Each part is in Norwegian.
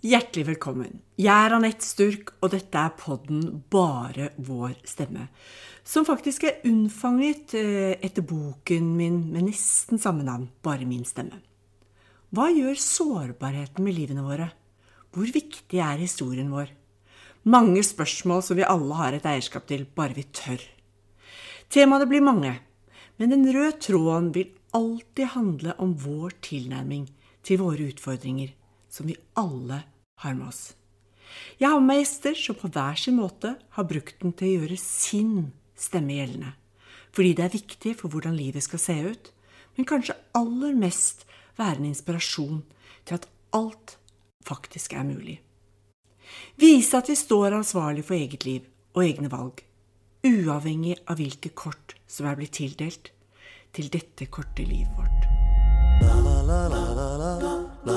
Hjertelig velkommen. Jeg er Anette Sturk, og dette er podden Bare vår stemme. Som faktisk er unnfanget eh, etter boken min med nesten samme navn, Bare min stemme. Hva gjør sårbarheten med livene våre? Hvor viktig er historien vår? Mange spørsmål som vi alle har et eierskap til, bare vi tør. Temaene blir mange, men den røde tråden vil alltid handle om vår tilnærming til våre utfordringer, som vi alle har med oss. Jeg har med meg gjester som på hver sin måte har brukt den til å gjøre sin stemme gjeldende. Fordi det er viktig for hvordan livet skal se ut, men kanskje aller mest være en inspirasjon til at alt faktisk er mulig. Vise at vi står ansvarlig for eget liv og egne valg, uavhengig av hvilke kort som er blitt tildelt til dette korte livet vårt. Det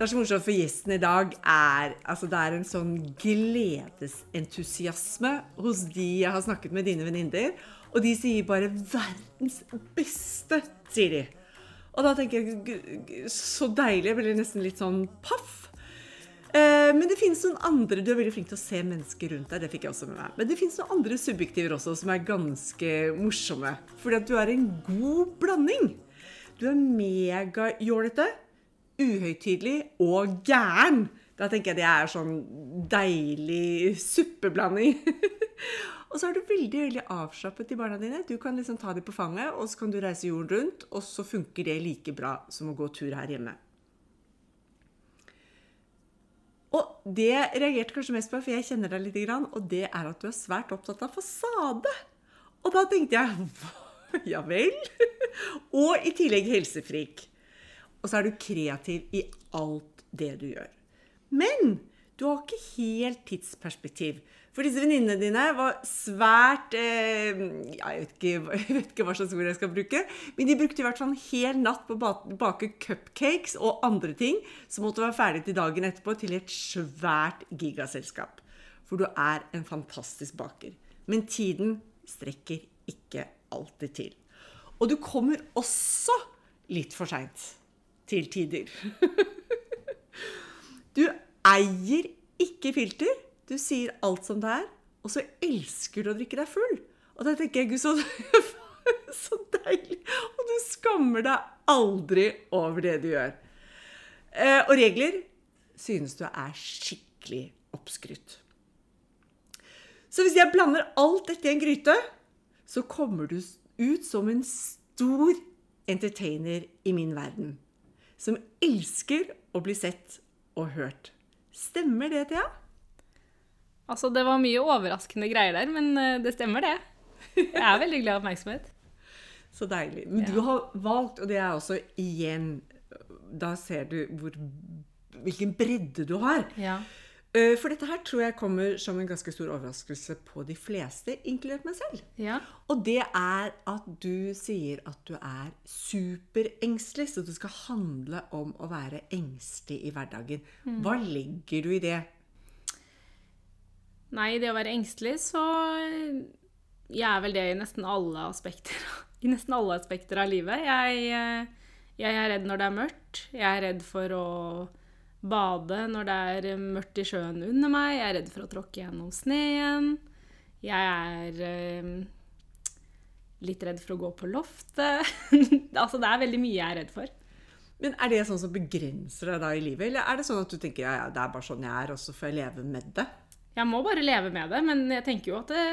er så morsomt, for gjesten i dag er altså Det er en sånn gledesentusiasme hos de jeg har snakket med, dine venninner. Og de sier bare 'verdens beste', sier de. Og da tenker jeg "Gu- gu- så deilig. Jeg blir nesten litt sånn paff. Eh, Men det finnes noen andre Du er veldig flink til å se mennesker rundt deg. Det fikk jeg også med meg. Men det finnes noen andre subjektiver også som er ganske morsomme. Fordi at du er en god blanding. Du er megajålete, uhøytidelig og gæren. Da tenker jeg det er sånn deilig suppeblanding. og så er du veldig veldig avslappet til barna dine. Du kan liksom ta dem på fanget, og så kan du reise jorden rundt, og så funker det like bra som å gå tur her hjemme. Og det jeg reagerte kanskje mest på, for jeg kjenner deg litt, og det er at du er svært opptatt av fasade. Og da tenkte jeg ja vel? Og i tillegg helsefrik. Og så er du kreativ i alt det du gjør. Men du har ikke helt tidsperspektiv. For disse venninnene dine var svært eh, jeg, vet ikke, jeg vet ikke hva slags ord jeg skal bruke. Men de brukte i hvert fall en hel natt på å bake cupcakes og andre ting som måtte være ferdig til dagen etterpå til et svært gigaselskap. For du er en fantastisk baker. Men tiden strekker ikke alltid til. Og du kommer også litt for seint til tider. Du eier ikke filter. Du sier alt som det er, og så elsker du å drikke deg full. Og da tenker jeg, gud, så, så deilig. Og du skammer deg aldri over det du gjør. Eh, og regler synes du er skikkelig oppskrytt. Så hvis jeg blander alt dette i en gryte, så kommer du ut som en stor entertainer i min verden. Som elsker å bli sett og hørt. Stemmer det, Thea? Altså, det var mye overraskende greier der, men eh, det stemmer, det. Jeg er veldig glad i oppmerksomhet. Så deilig. Men du har valgt, og det er også igjen Da ser du hvor, hvilken bredde du har. Ja. Eh, For dette her tror jeg kommer som en ganske stor overraskelse på de fleste, inkludert meg selv. ja. Og det er at du sier at du er superengstelig, så det skal handle om å være engstelig i hverdagen. Hva legger du i det? Nei, det å være engstelig, så Jeg er vel det i nesten alle aspekter, i nesten alle aspekter av livet. Jeg, eh, jeg er redd når det er mørkt. Jeg er redd for å bade når det er mørkt i sjøen under meg. Jeg er redd for å tråkke gjennom sneen. Jeg er eh, litt redd for å gå på loftet. altså, det er veldig mye jeg er redd for. Men Er det sånn som begrenser deg da i livet, eller er det sånn at du tenker ja, ja, det er bare sånn jeg er, og så får jeg leve med det? Jeg må bare leve med det, men jeg tenker jo at det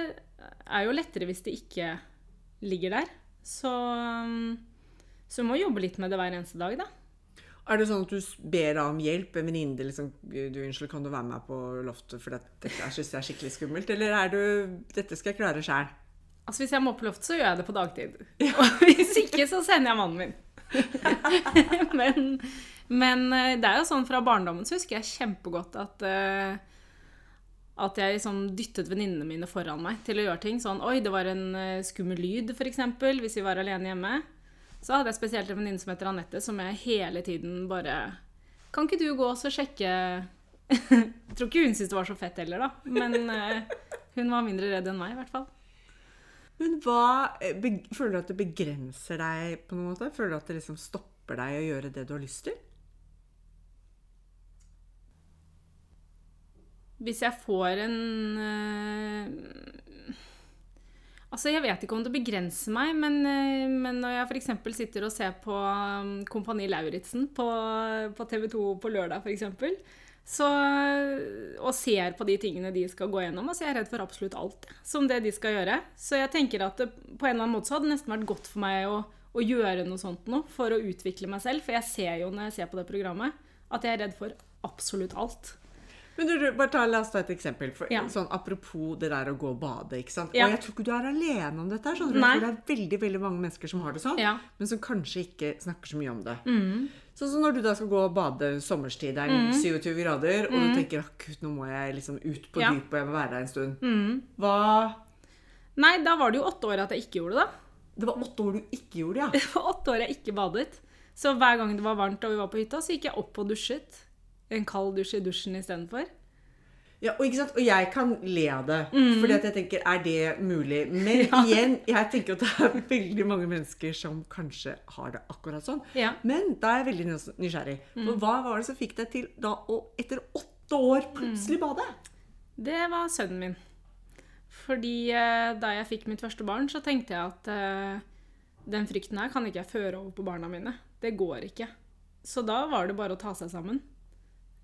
er jo lettere hvis det ikke ligger der. Så, um, så må jobbe litt med det hver eneste dag, da. Er det sånn at du ber om hjelp? En venninne liksom du, 'Unnskyld, kan du være med på loftet, for dette, syns jeg er skikkelig skummelt?' Eller er du 'Dette skal jeg klare sjæl'? Altså Hvis jeg må på loftet, så gjør jeg det på dagtid. Og hvis ikke, så sender jeg mannen min. men, men eh, det er jo sånn fra barndommen så husker jeg kjempegodt at eh, at jeg liksom dyttet venninnene mine foran meg til å gjøre ting. Sånn Oi, det var en eh, skummel lyd, f.eks. Hvis vi var alene hjemme. Så hadde jeg spesielt en venninne som heter Anette, som jeg hele tiden bare Kan ikke du gå og sjekke Jeg tror ikke hun syntes det var så fett heller, da. Men eh, hun var mindre redd enn meg, i hvert fall. Men hva eh, Føler du at det begrenser deg på noen måte? Føler du at det liksom stopper deg å gjøre det du har lyst til? Hvis jeg får en eh, Altså, jeg vet ikke om det begrenser meg, men, eh, men når jeg f.eks. sitter og ser på um, Kompani Lauritzen på, på TV 2 på lørdag, f.eks., så, og ser på de tingene de skal gå gjennom, og så er jeg redd for absolutt alt som det de skal gjøre. Så jeg tenker at det, på en eller annen måte så hadde det nesten vært godt for meg å, å gjøre noe sånt nå, for å utvikle meg selv. For jeg ser jo når jeg ser på det programmet, at jeg er redd for absolutt alt. Men du, bare ta, La oss ta et eksempel. For, Ja. sånn, apropos det der å gå og bade. ikke sant? Ja. Og jeg tror ikke du er alene om dette. du? Jeg tror det er veldig veldig mange mennesker som har det sånn, Ja. men som kanskje ikke snakker så mye om det. Sånn som når du da skal gå og bade sommerstid, det er 27 grader, og du tenker at nå må jeg liksom ut på dypet, og jeg må være der en stund. Hva Nei, da var det jo åtte år at jeg ikke gjorde det. Det var åtte år du ikke gjorde det, ja. Det var åtte år jeg ikke badet. Så hver gang det var varmt og vi var på hytta, så gikk jeg opp og dusjet. En kald dusj i dusjen istedenfor. Ja, og, ikke sant? og jeg kan le av det, fordi at jeg tenker, er det mulig? Men igjen, jeg tenker at det er veldig mange mennesker som kanskje har det akkurat sånn. Ja. Men da er jeg veldig nysgjerrig. nysgjerrig. For hva var det som fikk deg til da å etter åtte år plutselig bade? Det var sønnen min. Fordi eh, da jeg fikk mitt første barn, så tenkte jeg at eh, den frykten her kan ikke jeg føre over på barna mine. Det går ikke. Så da var det bare å ta seg sammen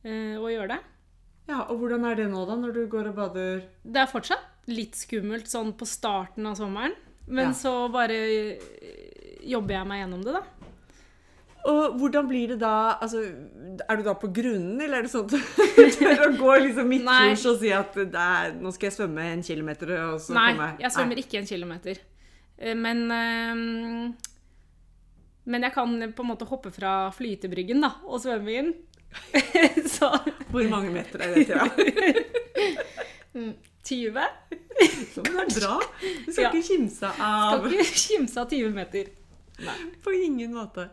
eh, og gjøre det. Ja, Og hvordan er det nå, da, når du går og bader? Det er fortsatt litt skummelt sånn på starten av sommeren, men Ja. så bare eh, jobber jeg meg gjennom det, da. Og hvordan blir det da altså, Er du da på grunnen, eller er det sånn at du tør å gå liksom midtkurs og si at det er, nå skal jeg svømme en kilometer, og så Nei, komme. jeg svømmer ikke en kilometer. Eh, Men øh, Men jeg kan på en måte hoppe fra flytebryggen da, og svømme inn. så Hvor mange meter er det til? Ja? 20? Så, men det er bra. Du skal Ja. ikke kimse av Skal ikke kimse av 20 meter. På ingen måte.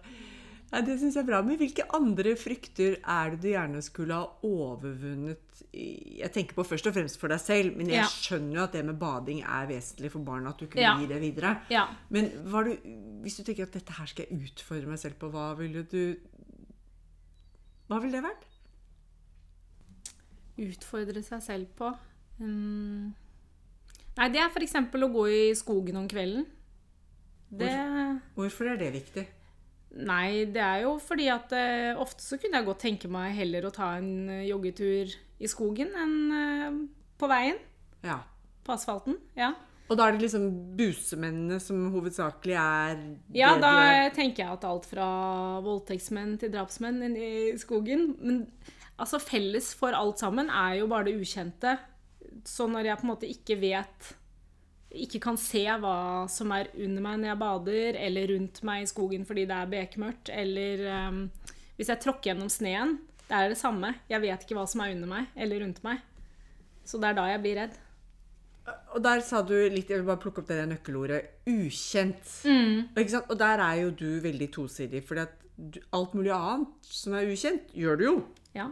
Ja, det syns jeg er bra. Men hvilke andre frykter er det du gjerne skulle ha overvunnet? Jeg tenker på først og fremst for deg selv, men jeg Ja. skjønner jo at det med bading er vesentlig for barna, at du kunne Ja. gi det videre. Ja. Men du, hvis du tenker at dette her skal jeg utfordre meg selv på, hva ville du Hva ville det vært? Utfordre seg selv på um... Nei, det er f.eks. å gå i skogen om kvelden. Det Hvorfor er det viktig? Nei, det er jo fordi at uh, ofte så kunne jeg godt tenke meg heller å ta en uh, joggetur i skogen enn uh, på veien. Ja. På asfalten. Ja, Og da er det liksom busemennene som hovedsakelig er ja da er tenker jeg at alt fra voldtektsmenn til drapsmenn inne i skogen. Men altså felles for alt sammen er jo bare det ukjente. Så når jeg på en måte ikke vet ikke kan se hva som er under meg når jeg bader, eller rundt meg i skogen fordi det er bekmørkt, eller um, hvis jeg tråkker gjennom sneen, det er det samme. Jeg vet ikke hva som er under meg eller rundt meg. Så det er da jeg blir redd. Og der sa du litt, jeg vil bare plukke opp det der nøkkelordet, ukjent. Mm. Og der er jo du veldig tosidig, for alt mulig annet som er ukjent, gjør du jo. Ja.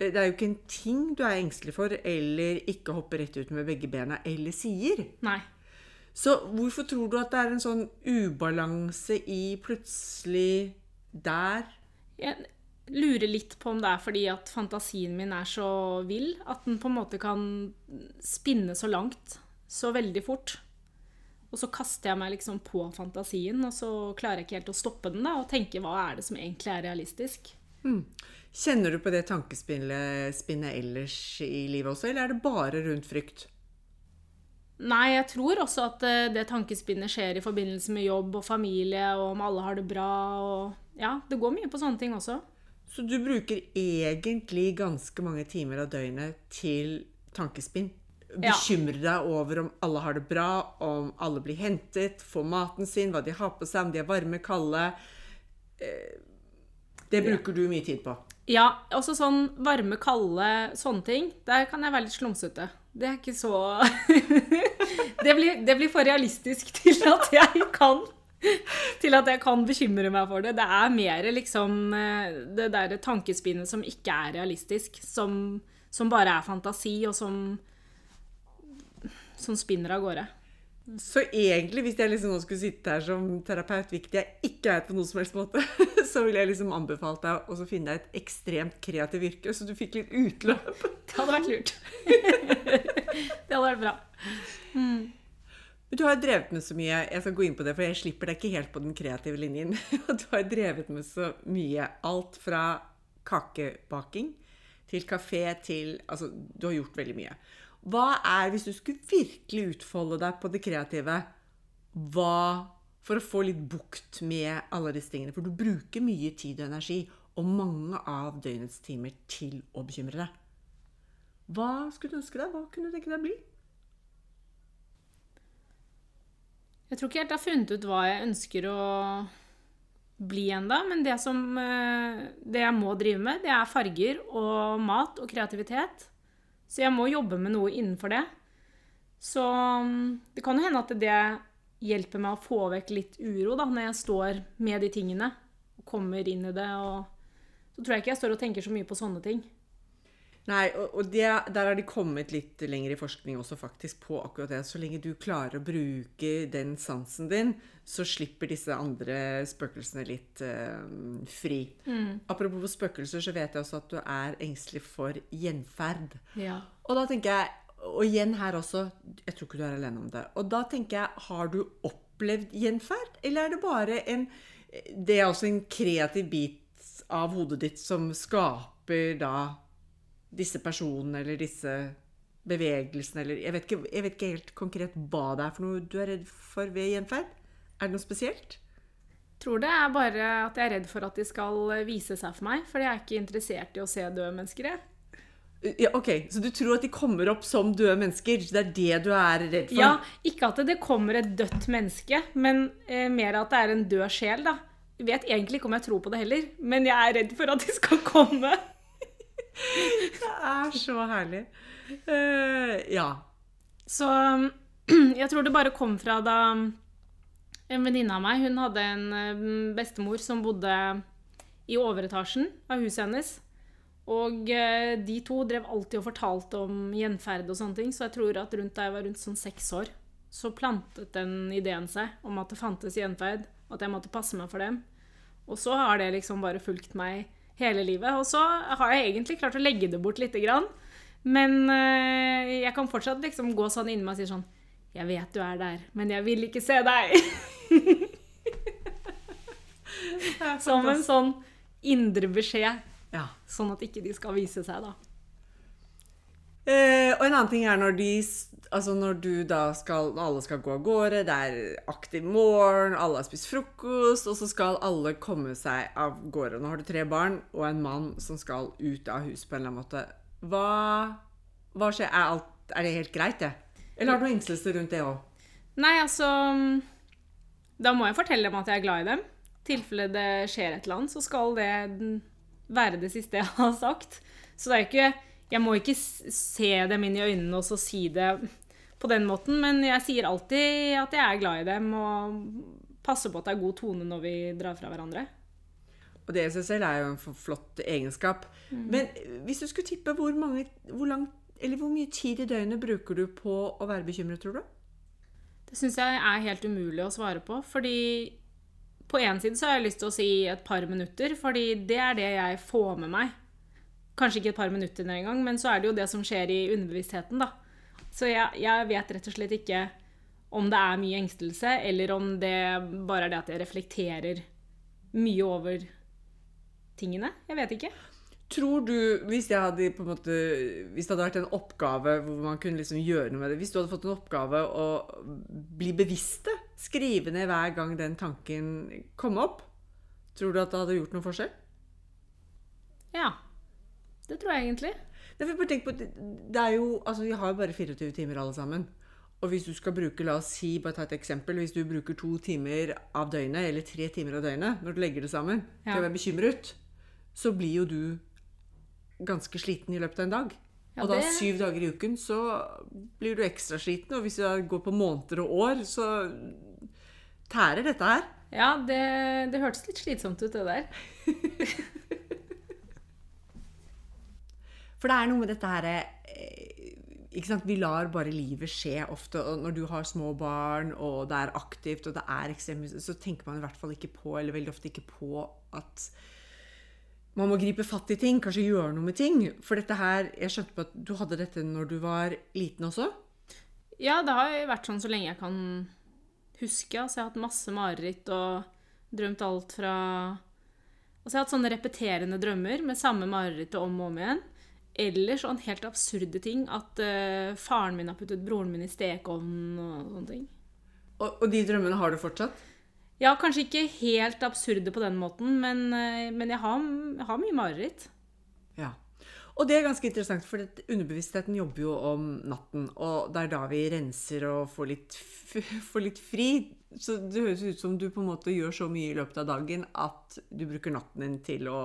Det er jo ikke en ting du er engstelig for, eller ikke hopper rett ut med begge bena, eller sier. Nei. Så hvorfor tror du at det er en sånn ubalanse i plutselig der Jeg lurer litt på om det er fordi at fantasien min er så vill at den på en måte kan spinne så langt så veldig fort. Og så kaster jeg meg liksom på fantasien, og så klarer jeg ikke helt å stoppe den da, og tenke hva er det som egentlig er realistisk. Kjenner du på det tankespinnet ellers i livet også, eller er det bare rundt frykt? Nei, jeg tror også at eh, det tankespinnet skjer i forbindelse med jobb og familie, og om alle har det bra, og ja, det går mye på sånne ting også. Så du bruker egentlig ganske mange timer av døgnet til tankespinn? Ja. Bekymrer deg over om alle har det bra, om alle blir hentet, får maten sin, hva de har på seg, om de er varme, kalde. Eh, Det bruker du mye tid på. Ja, også sånn varme, kalde, sånne ting. Der kan jeg være litt slumsete. Det er ikke så det, blir, det blir for realistisk til at jeg kan Til at jeg kan bekymre meg for det. Det er mer liksom eh, det der tankespinnet som ikke er realistisk, som, som bare er fantasi, og som, som spinner av gårde. Så egentlig, hvis jeg liksom nå skulle sitte her som terapeut, hvilket jeg ikke er på noen som helst måte, så ville jeg liksom anbefalt deg å finne deg et ekstremt kreativt yrke, så du fikk litt utløp. Det hadde vært lurt. det hadde vært bra. Mm. Du har drevet med så mye. Jeg skal gå inn på det, for jeg slipper deg ikke helt på den kreative linjen. Du har drevet med så mye. Alt fra kakebaking til kafé til Altså, du har gjort veldig mye. Hva er, hvis du skulle virkelig utfolde deg på det kreative, hva For å få litt bukt med alle disse tingene. For du bruker mye tid og energi og mange av døgnets timer til å bekymre deg. Hva skulle du ønske deg? Hva kunne du tenke deg å bli? Jeg tror ikke helt jeg har funnet ut hva jeg ønsker å bli ennå, men det, som, eh, det jeg må drive med, det er farger og mat og kreativitet. Så jeg må jobbe med noe innenfor det. Så mm, det kan jo hende at det hjelper meg å få vekk litt uro da, når jeg står med de tingene og kommer inn i det. Og så tror jeg ikke jeg står og tenker så mye på sånne ting. Nei, og det, der har de kommet litt lenger i forskning også faktisk på akkurat det. Så lenge du klarer å bruke den sansen din, så slipper disse andre spøkelsene litt uh, fri. Mm. Apropos spøkelser, så vet jeg også at du er engstelig for gjenferd. Ja. Og da tenker jeg, og igjen her også, jeg tror ikke du er alene om det. Og da tenker jeg, har du opplevd gjenferd, eller er det bare en Det er også en kreativ bit av hodet ditt som skaper da disse personene eller disse bevegelsene eller jeg vet, ikke, jeg vet, ikke, helt konkret hva det er for noe du er redd for ved gjenferd. Er det noe spesielt? Tror det er bare at jeg er redd for at de skal vise seg for meg. For jeg er ikke interessert i å se døde mennesker. Jeg. Ja, ok, Så du tror at de kommer opp som døde mennesker? Det er det du er redd for? Ja, ikke at det kommer et dødt menneske, men eh, mer at det er en død sjel. da. Jeg vet egentlig ikke om jeg tror på det heller, men jeg er redd for at de skal komme. Det er så herlig. Uh, ja. Så jeg tror det bare kom fra da en venninne av meg hun hadde en eh, bestemor som bodde i overetasjen av huset hennes. Og eh, de to drev alltid og fortalte om gjenferd og sånne ting. Så jeg tror at rundt da jeg var rundt sånn seks år, så plantet den ideen seg om at det fantes gjenferd, at jeg måtte passe meg for dem. Og så har det liksom bare fulgt meg hele livet. Og så har jeg egentlig klart å legge det bort lite grann. Men øh, jeg kan fortsatt liksom gå sånn inni meg og si sånn Jeg vet du er der, men jeg vil ikke se deg. Som en sånn indre beskjed. Ja. Sånn at ikke de skal vise seg, da. Eh, og en annen ting er når de Altså når du da skal alle skal gå av gårde, det er aktiv morgen, alle har spist frokost, og så skal alle komme seg av gårde. Nå har du tre barn og en mann som skal ut av huset på en eller annen måte. Hva, hva skjer? Er, alt, er, det helt greit, det? Eller har du engstelse rundt det òg? Nei, altså Da må jeg fortelle dem at jeg er glad i dem. I tilfelle det skjer et eller annet, så skal det være det siste jeg har sagt. Så det er ikke Jeg må ikke se dem inn i øynene og så si det på den måten, men jeg sier alltid at jeg er glad i dem, og passer på at det er god tone når vi drar fra hverandre. Og det i seg selv er jo en flott egenskap. Mm. Men hvis du skulle tippe, hvor, mange, hvor, lang, hvor, mye tid i døgnet bruker du på å være bekymret, tror du? Det syns jeg er helt umulig å svare på. Fordi på én side så har jeg lyst til å si et par minutter, fordi det er det jeg får med meg. Kanskje ikke et par minutter engang, men så er det jo det som skjer i underbevisstheten, da. Så jeg, jeg, vet rett og slett ikke om det er mye engstelse, eller om det bare er det at jeg reflekterer mye over tingene. Jeg vet ikke. Tror du, hvis, hadde, måte, hvis det hadde vært en oppgave hvor man kunne liksom gjøre noe med det Hvis du hadde fått en oppgave å bli bevisste, skrive ned hver gang den tanken kom opp, tror du at det hadde gjort noen forskjell? Ja. Det tror jeg egentlig. På, det er jo, altså Vi har jo bare 24 timer alle sammen. Og hvis du skal bruke, la oss si, bare ta et eksempel, hvis du bruker to timer av døgnet, eller tre timer av døgnet, når du legger det sammen, til å være bekymret, så blir jo du ganske sliten i løpet av en dag. Ja, og da det... syv dager i uken, så blir du ekstra sliten. Og hvis du går på måneder og år, så tærer dette her. Ja, det, det hørtes litt slitsomt ut, det der. For det er noe med dette her eh, ikke sant? Vi lar bare livet skje ofte. Og når du har små barn, og det er aktivt, og det er ekstremt Så tenker man i hvert fall ikke på, eller veldig ofte ikke på, at man må gripe fatt i ting. Kanskje gjøre noe med ting. For dette her Jeg skjønte på at du hadde dette når du var liten også? Ja, det har vært sånn så lenge jeg kan huske. Altså, jeg har hatt masse mareritt og drømt alt fra Altså, jeg har hatt sånne repeterende drømmer med samme marerittet om og om igjen. Eller sånn helt absurde ting. At uh, faren min har puttet broren min i stekeovnen og sånne ting. Og, og de drømmene har du fortsatt? Ja, kanskje ikke helt absurde på den måten, men, uh, men jeg, har, jeg har mye mareritt. Ja. Og det er ganske interessant, for underbevisstheten jobber jo om natten. Og det er da vi renser og får litt, får litt fri. Så det høres ut som du på en måte gjør så mye i løpet av dagen at du bruker natten din til å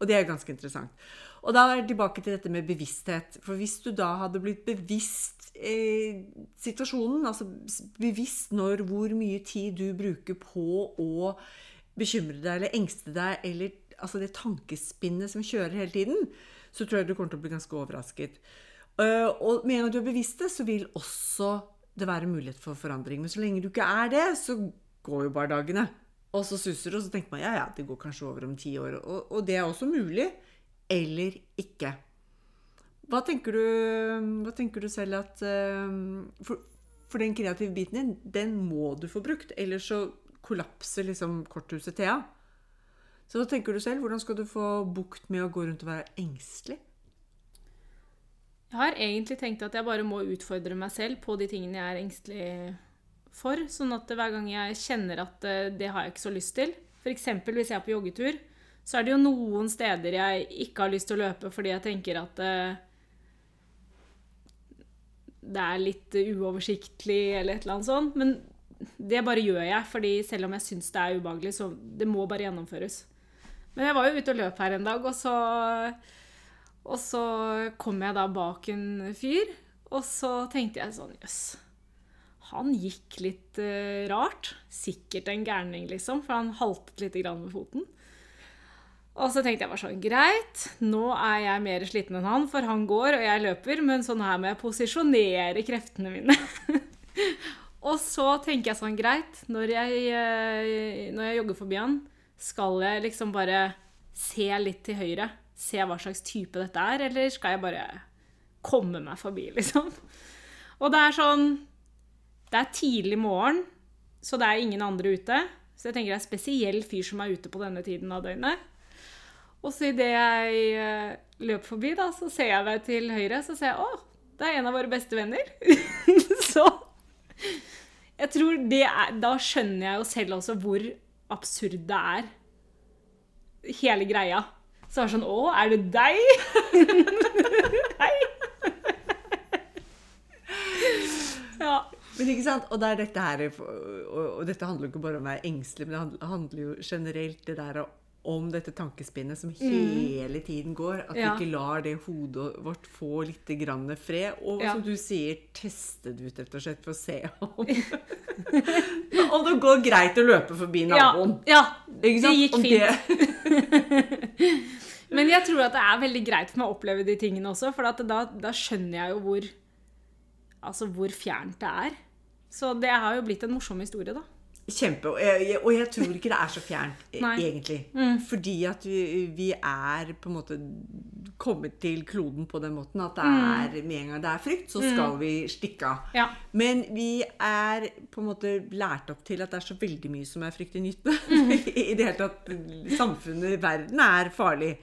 Og det er ganske interessant. Og da er jeg tilbake til dette med bevissthet. For hvis du da hadde blitt bevisst eh, situasjonen, altså bevisst når hvor mye tid du bruker på å bekymre deg eller engste deg, eller altså det tankespinnet som kjører hele tiden, så tror jeg du kommer til å bli ganske overrasket. Uh, og med en gang du er bevisst det, så vil også det være mulighet for forandring. Men så lenge du ikke er det, så går jo bare dagene. Og så suser det, og så tenker man ja, ja, det går kanskje over om ti år. Og, og det er også mulig. Eller ikke. Hva tenker du, hva tenker du selv at eh, for, for den kreative biten din, den må du få brukt. Ellers så kollapser liksom korthuset Thea. Så hva tenker du selv? Hvordan skal du få bukt med å gå rundt og være engstelig? Jeg har egentlig tenkt at jeg bare må utfordre meg selv på de tingene jeg er engstelig for. Sånn at hver gang jeg kjenner at eh, det har jeg ikke så lyst til F.eks. hvis jeg er på joggetur, så er det jo noen steder jeg ikke har lyst til å løpe fordi jeg tenker at eh, det er litt uoversiktlig eller et eller annet sånt. Men det bare gjør jeg, fordi selv om jeg syns det er ubehagelig, så det må bare gjennomføres. Men jeg var jo ute og løp her en dag, og så og så kom jeg da bak en fyr, og så tenkte jeg sånn Jøss. Han gikk litt uh, rart. Sikkert en gærning, liksom, for han haltet litt med foten. Og så tenkte jeg bare sånn Greit, nå er jeg mer sliten enn han, for han går og jeg løper, men sånn her må jeg posisjonere kreftene mine. og så tenker jeg sånn Greit, når jeg, uh, når jeg jogger forbi han, skal jeg liksom bare se litt til høyre? Se hva slags type dette er, eller skal jeg bare komme meg forbi, liksom? Og det er sånn Det er tidlig morgen, så det er ingen andre ute. Så jeg tenker det er spesiell fyr som er ute på denne tiden av døgnet. Og så idet jeg eh, løper forbi, da, så ser jeg meg til høyre, så ser jeg å, det er en av våre beste venner. så jeg tror det er Da skjønner jeg jo selv også hvor absurd det er. Hele greia. Så er det sånn Å, er det deg? Hei. ja. Men ikke sant? Og, det er dette her, og, og dette handler jo ikke bare om å være engstelig, men det handler, jo generelt det der om dette tankespinnet som hele tiden går. At Mm. Ja. vi ikke lar det hodet vårt få litt grann fred. Og Ja. som du sier, teste det ut rett og slett for å se om, om det går greit å løpe forbi Ja, naboen. ja, Ikke det gikk fint. det- Men jeg tror at det er veldig greit for meg å oppleve de tingene også, for at da, da skjønner jeg jo hvor Altså hvor fjernt det er. Så det har jo blitt en morsom historie, da. Kjempe. Og jeg, og jeg tror ikke det er så fjernt, egentlig. Mm. Fordi at vi, vi er på en måte kommet til kloden på den måten at det er med en gang det er frykt, så skal vi stikke av. Ja. Men vi er på en måte lært opp til at det er så veldig mye som er fryktinngytende. I det hele tatt samfunnet, verden, er farlig.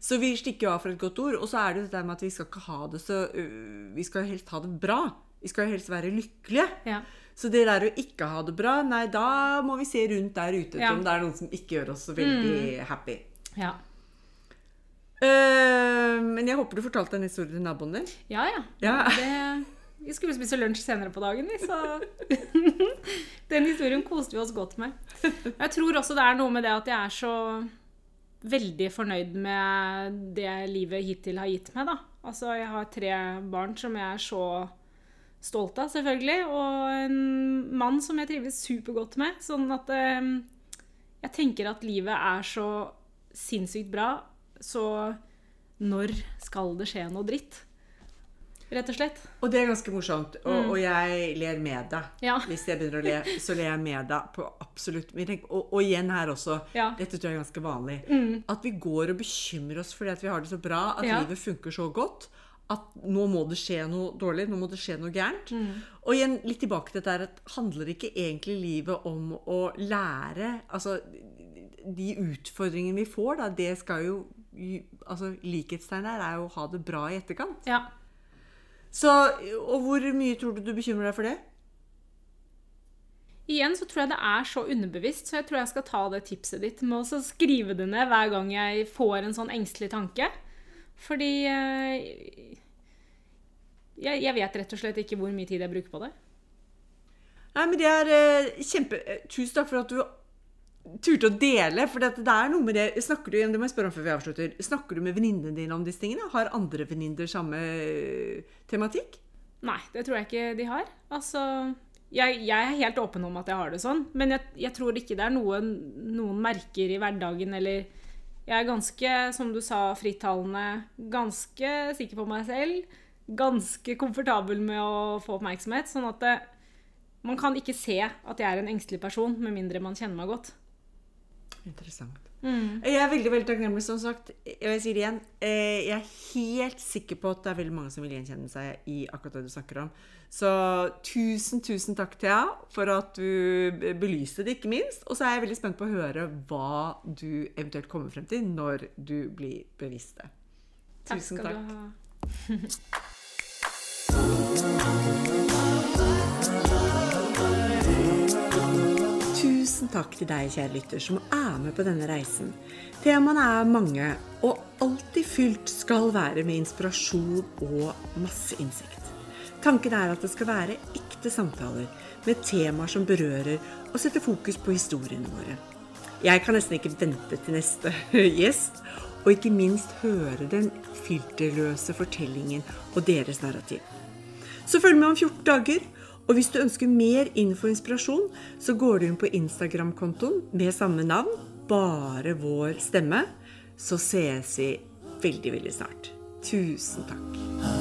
Så vi stikker jo av for et godt ord. Og så er det det der med at vi skal ikke ha det så øh, Vi skal helst ha det bra. Vi skal jo helst være lykkelige. Ja. Så det der å ikke ha det bra, nei, da må vi se rundt der ute Ja. om det er noen som ikke gjør oss så veldig happy. Ja. Uh, men jeg håper du fortalte en historie til naboen din. Ja, ja. Ja. Det, vi skulle spise lunsj senere på dagen, så Den historien koste vi oss godt med. Jeg tror også det er noe med det at jeg er så veldig fornøyd med det livet hittil har gitt meg, da. Altså, jeg har tre barn som jeg er så stolt av, selvfølgelig, og en mann som jeg trives supergodt med. Sånn at eh, jeg tenker at livet er så sinnssykt bra, så når skal det skje noe dritt? Rett og slett. Og det er ganske morsomt. Og, og jeg ler med deg. Mm. Ja. Hvis jeg begynner å le, så ler jeg med deg på absolutt min Og, og igjen her også, Ja. Mm. dette tror jeg er ganske vanlig, at vi går og bekymrer oss fordi at vi har det så bra, at Ja. livet funker så godt. At nå må det skje noe dårlig, nå må det skje noe gærent. Og igjen litt tilbake til dette her, at handler ikke egentlig livet om å lære Altså, de utfordringene vi får, da, det skal jo altså Likhetstegn her er jo å ha det bra i etterkant. Ja. Så, og hvor mye tror du du bekymrer deg for det? Igjen så tror jeg det er så underbevisst, så jeg tror jeg skal ta det tipset ditt med å skrive det ned hver gang jeg får en sånn engstelig tanke. Fordi eh, jeg, jeg vet rett og slett ikke hvor mye tid jeg bruker på det. Nei, men det er eh, kjempe... eh, Tusen takk for at du turte å dele. For det, er noe med det Snakker du det må jeg spørre om før vi avslutter, snakker du med venninnene dine om disse tingene? Har andre venninner samme tematikk? Nei, det tror jeg ikke de har. Altså, jeg, jeg er helt åpen om at jeg har det sånn, men jeg, jeg tror ikke det er noe noen merker i hverdagen, eller Jeg er ganske, som du sa, frittalende, ganske sikker på meg selv, ganske komfortabel med å få oppmerksomhet, sånn at det, man kan ikke se at jeg er en engstelig person, med mindre man kjenner meg godt. Interessant. Mm. Jeg er veldig veldig takknemlig, som sagt. Og jeg sier det igjen, eh, jeg er helt sikker på at det er veldig mange som vil gjenkjenne seg i akkurat det du snakker om. Så tusen, tusen takk, Thea, for at du belyste det, ikke minst. Og så er jeg veldig spent på å høre hva du eventuelt kommer frem til når du blir bevisst det. Takk skal takk. du ha. Tusen takk til deg, kjære lytter, som er med på denne reisen. Temaene er mange, og alltid fylt skal være med inspirasjon og masse innsikt. Tanken er at det skal være ekte samtaler med temaer som berører og setter fokus på historiene våre. Jeg kan nesten ikke vente til neste gjest, og ikke minst høre den filterløse fortellingen og deres narrativ. Så følg med om 14 dager. Og hvis du ønsker mer info og inspirasjon, så går du inn på Instagram-kontoen med samme navn, bare vår stemme. Så ses vi veldig, veldig snart. Tusen takk.